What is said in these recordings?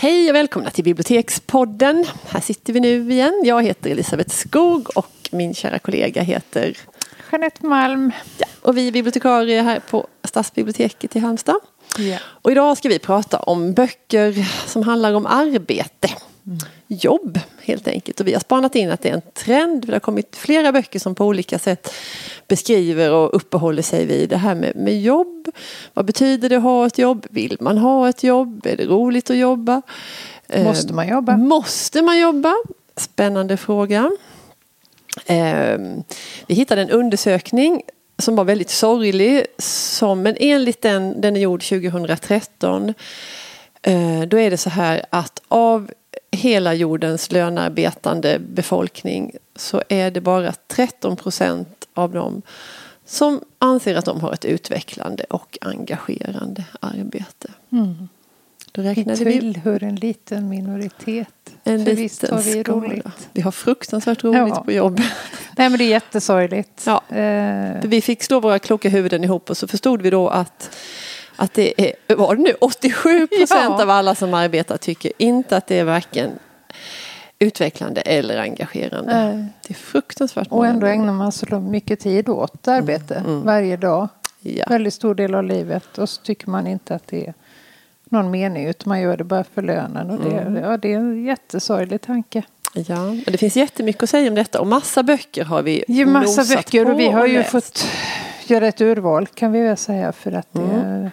Hej och välkomna till Bibliotekspodden. Här sitter vi nu igen. Jag heter Elisabeth Skog och min kära kollega heter Jeanette Malm. Ja, och vi är bibliotekarier här på Stadsbiblioteket i Halmstad. Ja. Och idag ska vi prata om böcker som handlar om arbete. Jobb helt enkelt. Och vi har spanat in att det är en trend. Det har kommit flera böcker som på olika sätt beskriver och uppehåller sig vid det här med, med jobb. Vad betyder det att ha ett jobb? Vill man ha ett jobb? Är det roligt att jobba? Måste man jobba? Eh, måste man jobba? Spännande fråga. Eh, vi hittade en undersökning som var väldigt sorglig. Som, men enligt den, den är gjord 2013. Eh, då är det så här att av hela jordens lönearbetande befolkning så är det bara 13 procent av dem som anser att de har ett utvecklande och engagerande arbete. Mm. Då vi tillhör en liten minoritet. En För visst har vi skala. roligt. Vi har fruktansvärt roligt ja. på jobb. Nej men det är jättesorgligt. Ja. Eh. Vi fick slå våra kloka huvuden ihop och så förstod vi då att att det är, var det nu, 87 procent ja. av alla som arbetar tycker inte att det är varken utvecklande eller engagerande. Nej. Det är fruktansvärt Och ändå ägnar man så mycket tid åt arbete mm. Mm. varje dag. Ja. Väldigt stor del av livet och så tycker man inte att det är någon mening utan man gör det bara för lönen. Och det, mm. ja, det är en jättesorglig tanke. Ja, och det finns jättemycket att säga om detta och massa böcker har vi ju massa böcker och vi har ju läst. fått göra ett urval kan vi väl säga för att det mm.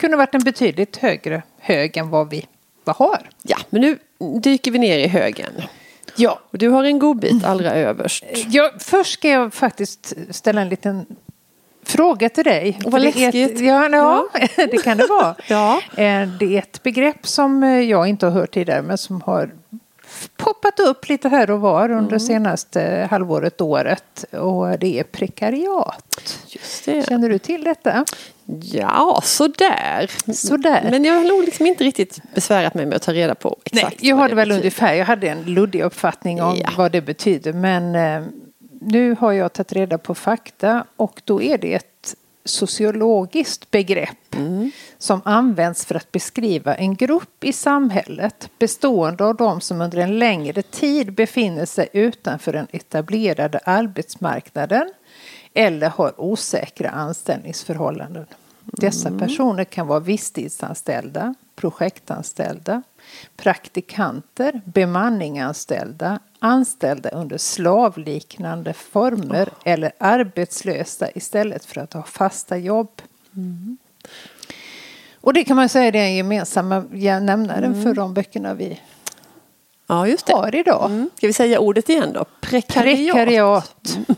Kunde varit en betydligt högre hög än vad vi vad har. Ja, men nu dyker vi ner i högen. Ja. Och du har en godbit allra överst. Ja, först ska jag faktiskt ställa en liten fråga till dig. Och vad läskigt. Ett, ja, ja, det kan det vara. ja. Eh, det är ett begrepp som eh, jag inte har hört tidigare men som har poppat upp lite här och var under mm. senaste halvåret, året. Och det är prekariat. Känner du till detta? Ja, sådär. sådär. Men jag har nog liksom inte riktigt besvärat mig med att ta reda på exakt Nej, jag det väl betyder. ungefär. Jag hade en luddig uppfattning om ja. vad det betyder. Men eh, nu har jag tagit reda på fakta och då är det ett sociologiskt begrepp mm. som används för att beskriva en grupp i samhället bestående av de som under en längre tid befinner sig utanför den etablerade arbetsmarknaden eller har osäkra anställningsförhållanden. Dessa mm. personer kan vara visstidsanställda, projektanställda, praktikanter, bemanninganställda, anställda under slavliknande former oh. eller arbetslösa istället för att ha fasta jobb. Mm. Och det kan man säga är den gemensamma nämnaren mm. för de böckerna vi ja, just det. har idag. Mm. Ska vi säga ordet igen då? Prekariat. Prekariat. Mm.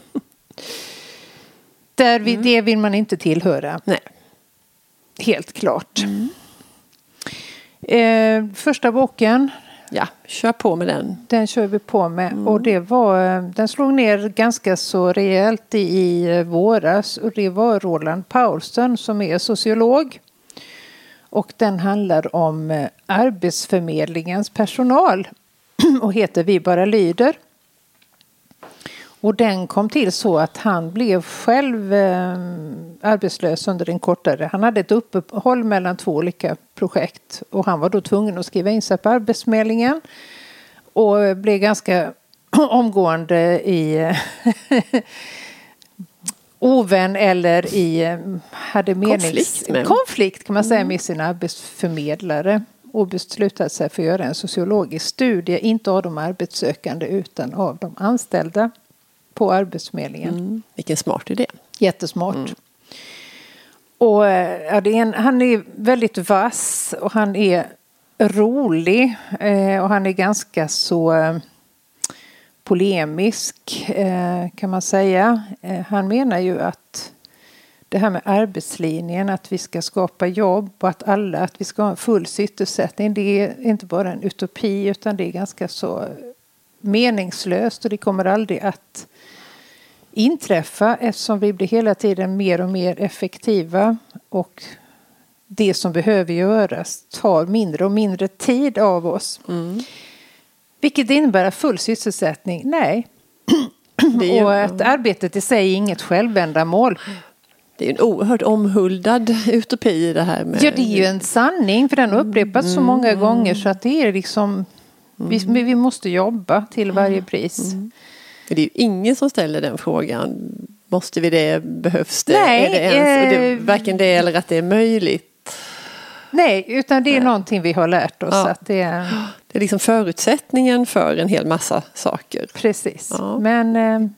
Där vi, mm. Det vill man inte tillhöra. Nej. Helt klart. Mm. Eh, första boken. Ja, kör på med den. Den kör vi på med. Mm. Och det var, den slog ner ganska så rejält i, i eh, våras. Och det var Roland Paulsen som är sociolog. Och den handlar om eh, Arbetsförmedlingens personal och heter Vi bara lyder. Och den kom till så att han blev själv eh, arbetslös under en kortare... Han hade ett uppehåll mellan två olika projekt och han var då tvungen att skriva in sig på Arbetsförmedlingen. Och blev ganska omgående i ovän eller i hade menings... konflikt, med. konflikt kan man säga mm. med sin arbetsförmedlare och beslutade sig för att göra en sociologisk studie, inte av de arbetssökande utan av de anställda på Arbetsförmedlingen. Mm. Vilken smart idé. Jättesmart. Mm. Och, eh, ja, det är en, han är väldigt vass och han är rolig eh, och han är ganska så eh, polemisk eh, kan man säga. Eh, han menar ju att det här med arbetslinjen, att vi ska skapa jobb och att alla, att vi ska ha full sysselsättning. Det är inte bara en utopi utan det är ganska så meningslöst och det kommer aldrig att inträffa eftersom vi blir hela tiden mer och mer effektiva och det som behöver göras tar mindre och mindre tid av oss. Mm. Vilket innebär full sysselsättning? Nej. och att arbetet i sig är inget självändamål. det är en oerhört omhuldad utopi det här med... Ja, det är ju en sanning för den har upprepats mm. så många mm. gånger så att det är liksom vi, mm. vi måste jobba till varje mm. pris. Mm. Det är ju ingen som ställer den frågan. Måste vi det? Behövs det? Nej, är det, ens, eh, det varken det eller att det är möjligt? Nej, utan det är Nej. någonting vi har lärt oss. Ja. Att det, är... det är liksom förutsättningen för en hel massa saker. Precis, ja. men eh,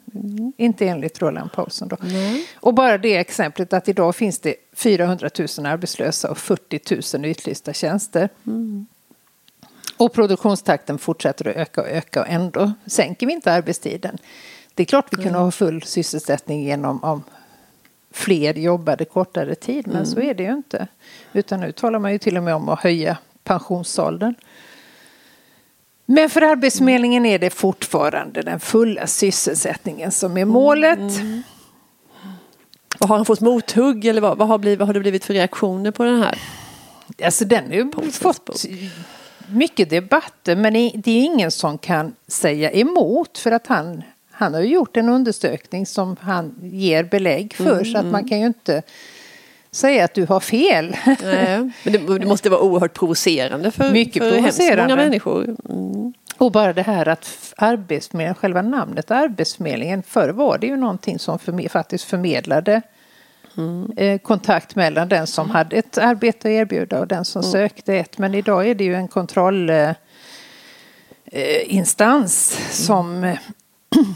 inte enligt Roland Paulsson. Då. Nej. Och bara det exemplet att idag finns det 400 000 arbetslösa och 40 000 utlysta tjänster. Mm. Och produktionstakten fortsätter att öka och öka och ändå sänker vi inte arbetstiden. Det är klart vi kunde ha full sysselsättning genom om fler jobbade kortare tid, men mm. så är det ju inte. Utan nu talar man ju till och med om att höja pensionsåldern. Men för Arbetsförmedlingen är det fortfarande den fulla sysselsättningen som är målet. Mm. Och har han fått mothugg eller vad, vad, har, blivit, vad har det blivit för reaktioner på den här? Alltså den har ju fått mycket debatter men det är ingen som kan säga emot för att han, han har gjort en undersökning som han ger belägg för mm, så att man mm. kan ju inte säga att du har fel. Nej, men det, måste vara oerhört provocerande för, Mycket för provocerande. många människor. Mm. Och bara det här att Arbetsförmedlingen, själva namnet Arbetsförmedlingen, förr var det ju någonting som för, faktiskt förmedlade mm. kontakt mellan den som hade ett arbete att erbjuda och den som mm. sökte ett. Men idag är det ju en kontrollinstans eh, mm. som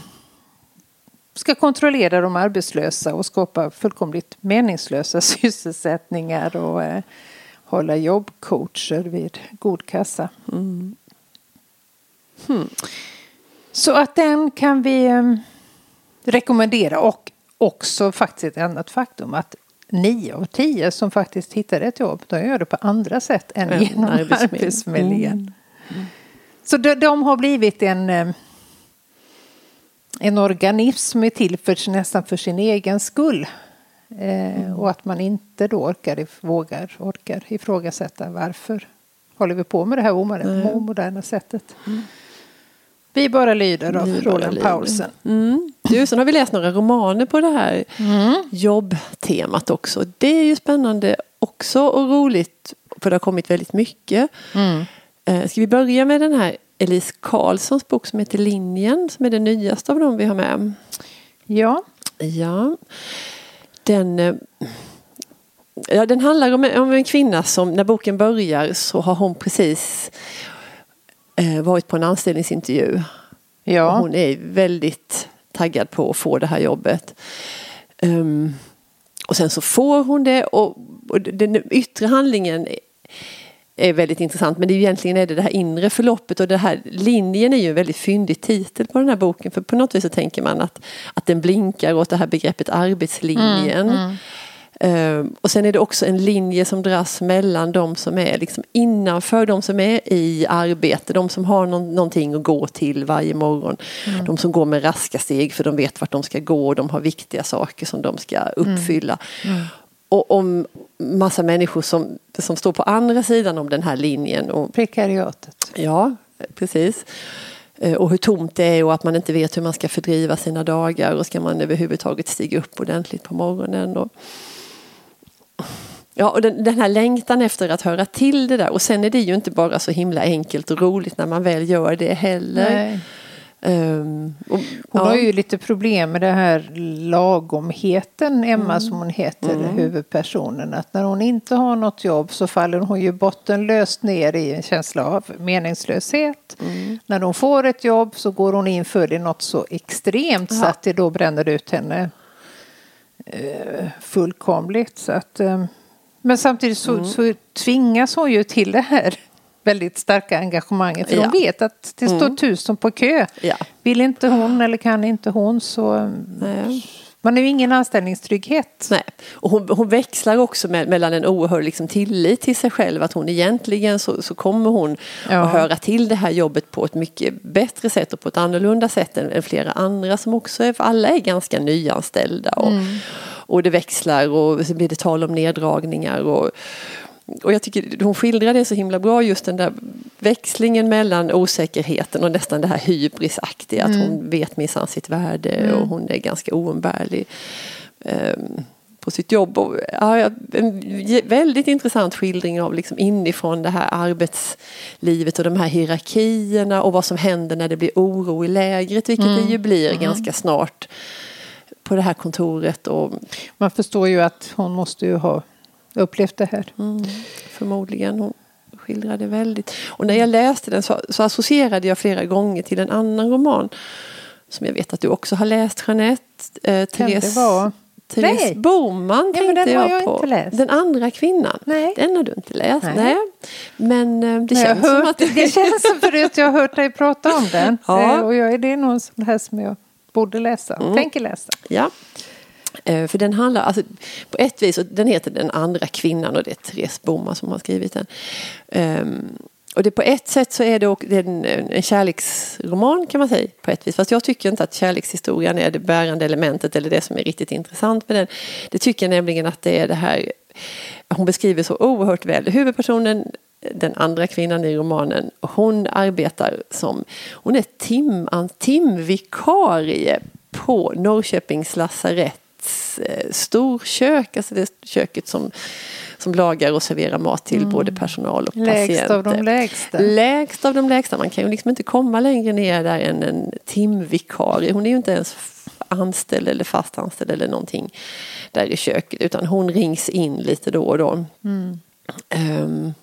ska kontrollera de arbetslösa och skapa fullkomligt meningslösa sysselsättningar och eh, hålla jobbcoacher vid god kassa. Mm. Hmm. Så att den kan vi eh, rekommendera och också faktiskt ett annat faktum att nio av tio som faktiskt hittar ett jobb, de gör det på andra sätt än mm, genom Arbetsförmedlingen. Mm. Så de, de, har blivit en, eh, en organism som är till för, nästan för sin egen skull. Eh, mm. och att man inte då orkar, vågar, orkar ifrågasätta varför håller vi på med det här omoderna sättet. Mm. Vi bara lyder av Vi Roland Paulsen. Mm. Du, sen har vi läst några romaner på det här mm. jobbtemat också. Det är ju spännande också och roligt för det har kommit väldigt mycket. Mm. Eh, ska vi börja med den här Elise Karlssons bok som heter Linjen som är den nyaste av dem vi har med? Ja. Ja. Den, eh, ja, den handlar om en, om en kvinna som när boken börjar så har hon precis varit på en anställningsintervju. Ja. Och hon är väldigt taggad på att få det här jobbet. Um, och sen så får hon det och, och den yttre handlingen är väldigt intressant men det är egentligen är det det här inre förloppet och det här linjen är ju en väldigt fyndig titel på den här boken för på något vis så tänker man att, att den blinkar åt det här begreppet arbetslinjen. Mm, mm. Um, och sen är det också en linje som dras mellan de som är liksom innanför, de som är i arbete, de som har någon, någonting att gå till varje morgon. Mm. De som går med raska steg för de vet vart de ska gå och de har viktiga saker som de ska uppfylla. Mm. Mm. Och om massa människor som, som står på andra sidan om den här linjen. Och, Prekariatet. Ja, precis eh, och hur tomt det är och att man inte vet hur man ska fördriva sina dagar och ska man överhuvudtaget stiga upp ordentligt på morgonen. Och, Ja, och den, den, här längtan efter att höra till det där. Och sen är det ju inte bara så himla enkelt och roligt när man väl gör det heller. Um, och, hon ja. har ju lite problem med det här lagomheten, Emma mm. som hon heter, mm. huvudpersonen. Att när hon inte har något jobb så faller hon ju bottenlöst ner i en känsla av meningslöshet. Mm. När hon får ett jobb så går hon in för det något så extremt ja. så att det då bränner ut henne eh, fullkomligt. Så att, eh, men samtidigt så, mm. så tvingas hon ju till det här väldigt starka engagemanget. För ja. hon vet att det står mm. tusen på kö. Ja. Vill inte hon eller kan inte hon så Nej. Man har ju ingen anställningstrygghet. Nej. Och hon, hon växlar också med, mellan en oerhörd liksom tillit till sig själv. Att hon egentligen så, så kommer hon ja. att höra till det här jobbet på ett mycket bättre sätt och på ett annorlunda sätt än, än flera andra som också är, för alla är ganska nyanställda. Och, mm. Och det växlar och så blir det tal om neddragningar. Och, och jag tycker hon skildrar det så himla bra just den där växlingen mellan osäkerheten och nästan det här hybrisaktiga. Mm. Att hon vet minsann sitt värde mm. och hon är ganska oumbärlig. Um, på sitt jobb. Och, ja, en väldigt intressant skildring av liksom inifrån det här arbetslivet och de här hierarkierna och vad som händer när det blir oro i lägret, vilket mm. det ju blir mm. ganska snart på det här kontoret. Och... Man förstår ju att hon måste ju ha upplevt det här. Mm, förmodligen. Hon skildrade väldigt. Och när jag läste den så, så associerade jag flera gånger till en annan roman som jag vet att du också har läst, Jeanette. Eh, Therese, vara? Therese Nej. Boman tänkte ja, den jag, jag på. Den andra kvinnan. Nej. Den har du inte läst. Nej. Nej. Men eh, det känns hört, som att... Det känns som förut jag har hört dig prata om den. Ja. Eh, och jag, det är någon sån här som jag borde läsa, mm. tänker läsa. Ja. Eh, för den handlar, alltså, på ett vis, och den heter Den andra kvinnan och det är Therese Boman som har skrivit den. Um, och det på ett sätt så är det, det är en, en kärleksroman kan man säga på ett vis. Fast jag tycker inte att kärlekshistorien är det bärande elementet eller det som är riktigt intressant med den. Det tycker jag nämligen att det är det här, hon beskriver så oerhört väl. Huvudpersonen den andra kvinnan i romanen, hon arbetar som, hon är tim, timvikarie på Norrköpings lasaretts eh, storkök, alltså det köket som som lagar och serverar mat till mm. både personal och lägst patienter. Lägst av de lägsta. Lägst av de lägsta. Man kan ju liksom inte komma längre ner där än en timvikarie. Hon är ju inte ens anställd eller fast anställd eller någonting där i köket utan hon rings in lite då och då. Mm. Um,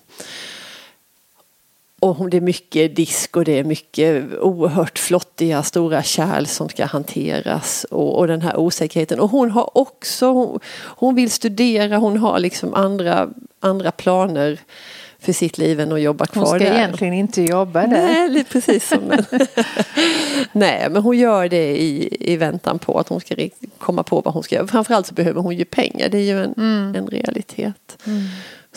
och det är mycket disk och det är mycket oerhört flottiga stora kärl som ska hanteras och, och den här osäkerheten. Och hon har också, hon, hon, vill studera, hon har liksom andra, andra planer för sitt liv än att jobba kvar där. Hon ska där. egentligen inte jobba där. Nej, precis som Nej, men hon gör det i, i väntan på att hon ska komma på vad hon ska göra. Framförallt så behöver hon ju pengar, det är ju en, mm. en realitet mm.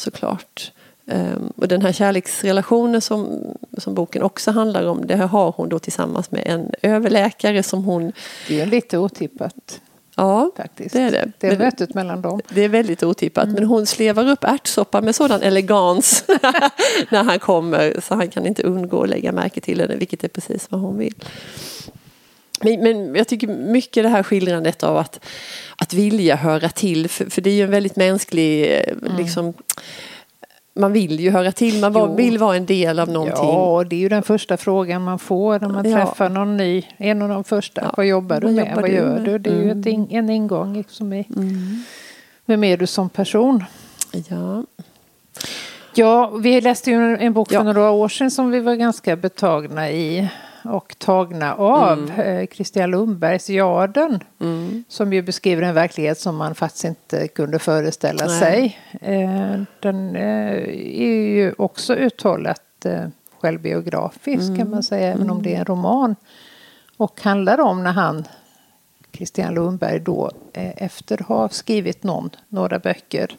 Såklart. Um, och den här kärleksrelationen som, som boken också handlar om, det har hon då tillsammans med en överläkare som hon... Det är lite otippat. Ja, faktiskt. det är det. Det är mötet mellan dem. Det är väldigt otippat. Mm. Men hon slevar upp ärtsoppa med sådan elegans när han kommer så han kan inte undgå att lägga märke till henne, vilket är precis vad hon vill. Men, men jag tycker mycket det här skildrandet av att, att vilja höra till, för, för det är ju en väldigt mänsklig eh, mm. liksom, man vill ju höra till, man jo. vill vara en del av någonting. Ja, det är ju den första frågan man får när man ja. träffar någon ny. En av de första. Ja. Vad jobbar du Vad med? Jobbar Vad gör du? Det är mm. ju in, en ingång liksom i mm. vem är du som person? Ja. Ja, vi läste ju en bok för ja. några år sedan som vi var ganska betagna i och tagna av mm. Eh, Christian Lundbergs Jarden. Mm. Som ju beskriver en verklighet som man faktiskt inte kunde föreställa Nej. sig. Eh, den eh, är ju också uttalat självbiografisk mm. kan man säga, även om det är en roman. Och handlar om när han, Christian Lundberg, då efter att ha skrivit någon, några böcker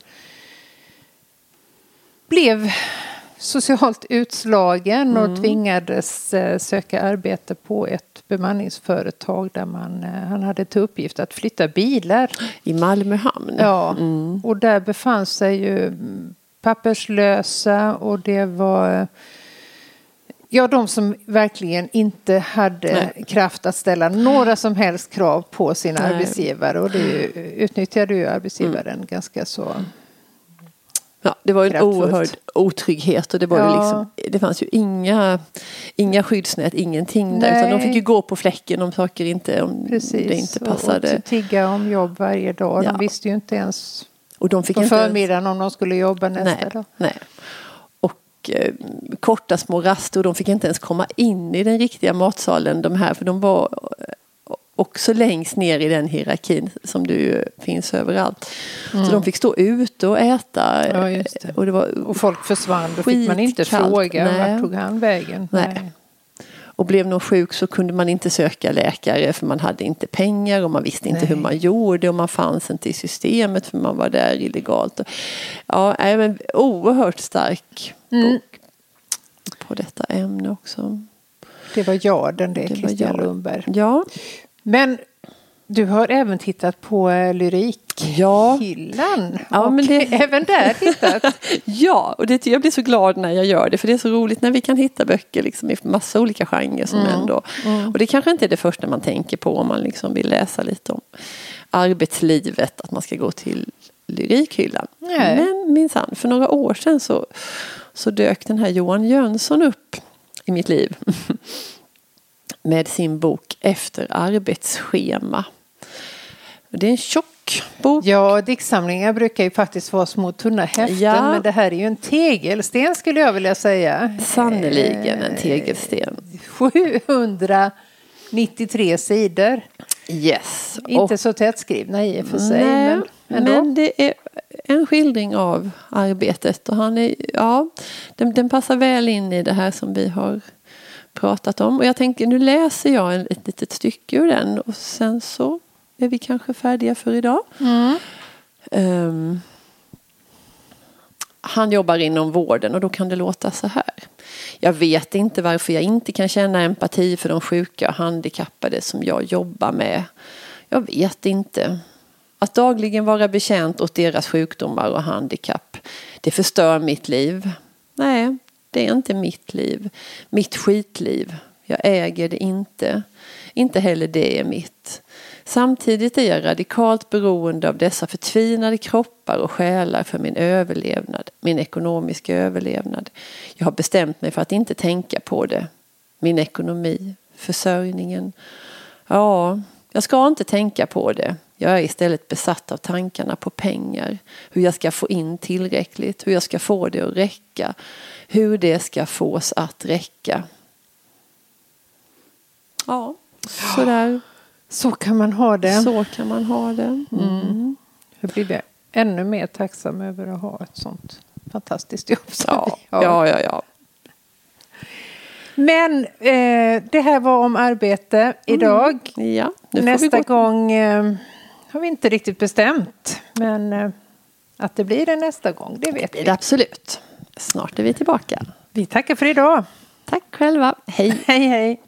blev socialt utslagen och mm. tvingades eh, söka arbete på ett bemanningsföretag där man, eh, han hade till uppgift att flytta bilar. I Malmö hamn? Ja, mm. och där befann sig ju papperslösa och det var Ja, de som verkligen inte hade Nej. kraft att ställa några som helst krav på sina Nej. arbetsgivare och det utnyttjade ju arbetsgivaren mm. ganska så Ja, det var en oerhörd otrygghet och det, var ja. liksom, det fanns ju inga, inga skyddsnät, ingenting där. Utan de fick ju gå på fläcken om saker inte, om det inte passade. Och tigga om jobb varje dag. Ja. De visste ju inte ens och de fick på inte förmiddagen ens... om de skulle jobba nästa nej, dag. Nej. Och eh, korta små raster och de fick inte ens komma in i den riktiga matsalen de här för de var också längst ner i den hierarkin som du finns överallt. Mm. Så de fick stå ute och äta. Ja, det. Och, det var och folk försvann, då fick man inte fråga Nej. vart tog han vägen. Nej. Nej. Och blev någon sjuk så kunde man inte söka läkare för man hade inte pengar och man visste inte Nej. hur man gjorde och man fanns inte i systemet för man var där illegalt. Ja, men oerhört stark mm. bok på detta ämne också. Det var Jarden det, det Christian Lundberg. Ja. Men du har även tittat på eh, lyrikhyllan. Ja. ja men det... även där hittat. ja, och det, jag blir så glad när jag gör det. För det är så roligt när vi kan hitta böcker liksom, i massa olika genrer. Som mm. Ändå. Mm. Och det kanske inte är det första man tänker på om man liksom vill läsa lite om arbetslivet att man ska gå till lyrikhyllan. Nej. Men minsann, för några år sedan så, så dök den här Johan Jönsson upp i mitt liv. Med sin bok Efter arbetsschema. Det är en tjock bok. Ja, diktsamlingar brukar ju faktiskt vara små tunna häften. Ja. Men det här är ju en tegelsten skulle jag vilja säga. Sannerligen en tegelsten. 793 sidor. Yes. Inte och, så tättskrivna i och för sig. Nej, men, men det är en skildring av arbetet. Och han är, ja, den, den, passar väl in i det här som vi har pratat om. Och jag tänker, nu läser jag ett litet stycke ur den och sen så är vi kanske färdiga för idag. Mm. Um, han jobbar inom vården och då kan det låta så här. Jag vet inte varför jag inte kan känna empati för de sjuka och handikappade som jag jobbar med. Jag vet inte. Att dagligen vara bekänt åt deras sjukdomar och handikapp, det förstör mitt liv. Nej, det är inte mitt liv. Mitt skitliv. Jag äger det inte. Inte heller det är mitt. Samtidigt är jag radikalt beroende av dessa förtvinade kroppar och själar för min överlevnad, min ekonomiska överlevnad. Jag har bestämt mig för att inte tänka på det. Min ekonomi, försörjningen. Ja, jag ska inte tänka på det. Jag är istället besatt av tankarna på pengar. Hur jag ska få in tillräckligt, hur jag ska få det att räcka. Hur det ska fås att räcka. Ja, sådär. Så kan man ha det. Så kan man ha det. Mm. Mm. Jag blir ännu mer tacksam över att ha ett sånt fantastiskt jobb som ja, ja, ja, ja. Men eh, det här var om arbete idag. Mm. Ja, Nästa gång eh, har vi inte riktigt bestämt. Men eh, att det blir det nästa gång, det vet vi. Absolut. Snart är vi tillbaka. Vi tackar för idag. Tack själva. Hej. hej, hej.